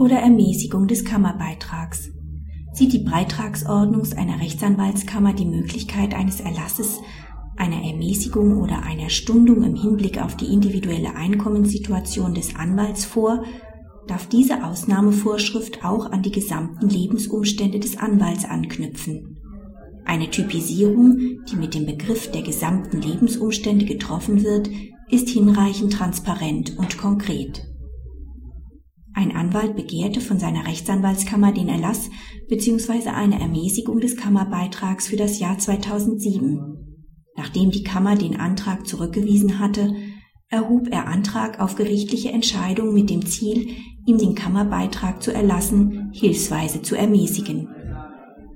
oder Ermäßigung des Kammerbeitrags. Sieht die Beitragsordnung einer Rechtsanwaltskammer die Möglichkeit eines Erlasses einer Ermäßigung oder einer Stundung im Hinblick auf die individuelle Einkommenssituation des Anwalts vor, darf diese Ausnahmevorschrift auch an die gesamten Lebensumstände des Anwalts anknüpfen. Eine Typisierung, die mit dem Begriff der gesamten Lebensumstände getroffen wird, ist hinreichend transparent und konkret. Ein Anwalt begehrte von seiner Rechtsanwaltskammer den Erlass bzw. eine Ermäßigung des Kammerbeitrags für das Jahr 2007. Nachdem die Kammer den Antrag zurückgewiesen hatte, erhob er Antrag auf gerichtliche Entscheidung mit dem Ziel, ihm den Kammerbeitrag zu erlassen, hilfsweise zu ermäßigen.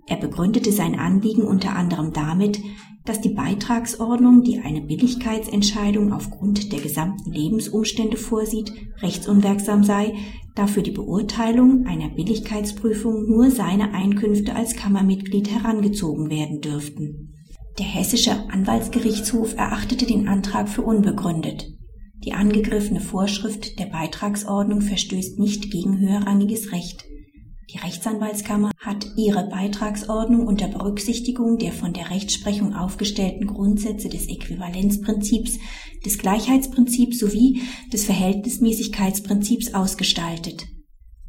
Er begründete sein Anliegen unter anderem damit, dass die Beitragsordnung, die eine Billigkeitsentscheidung aufgrund der gesamten Lebensumstände vorsieht, rechtsunwirksam sei, da für die Beurteilung einer Billigkeitsprüfung nur seine Einkünfte als Kammermitglied herangezogen werden dürften. Der hessische Anwaltsgerichtshof erachtete den Antrag für unbegründet. Die angegriffene Vorschrift der Beitragsordnung verstößt nicht gegen höherrangiges Recht. Die Rechtsanwaltskammer hat ihre Beitragsordnung unter Berücksichtigung der von der Rechtsprechung aufgestellten Grundsätze des Äquivalenzprinzips, des Gleichheitsprinzips sowie des Verhältnismäßigkeitsprinzips ausgestaltet.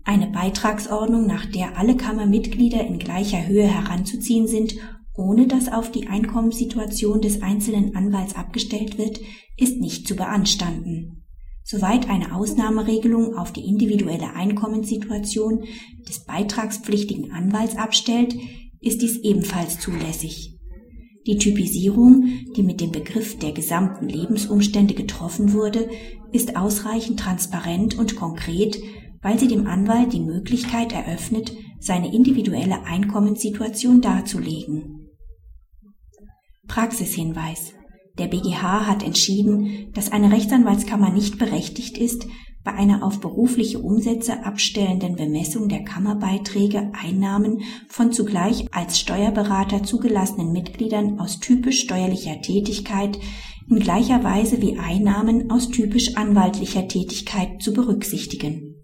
Eine Beitragsordnung, nach der alle Kammermitglieder in gleicher Höhe heranzuziehen sind, ohne dass auf die Einkommenssituation des einzelnen Anwalts abgestellt wird, ist nicht zu beanstanden. Soweit eine Ausnahmeregelung auf die individuelle Einkommenssituation des beitragspflichtigen Anwalts abstellt, ist dies ebenfalls zulässig. Die Typisierung, die mit dem Begriff der gesamten Lebensumstände getroffen wurde, ist ausreichend transparent und konkret, weil sie dem Anwalt die Möglichkeit eröffnet, seine individuelle Einkommenssituation darzulegen. Praxishinweis der BGH hat entschieden, dass eine Rechtsanwaltskammer nicht berechtigt ist, bei einer auf berufliche Umsätze abstellenden Bemessung der Kammerbeiträge Einnahmen von zugleich als Steuerberater zugelassenen Mitgliedern aus typisch steuerlicher Tätigkeit in gleicher Weise wie Einnahmen aus typisch anwaltlicher Tätigkeit zu berücksichtigen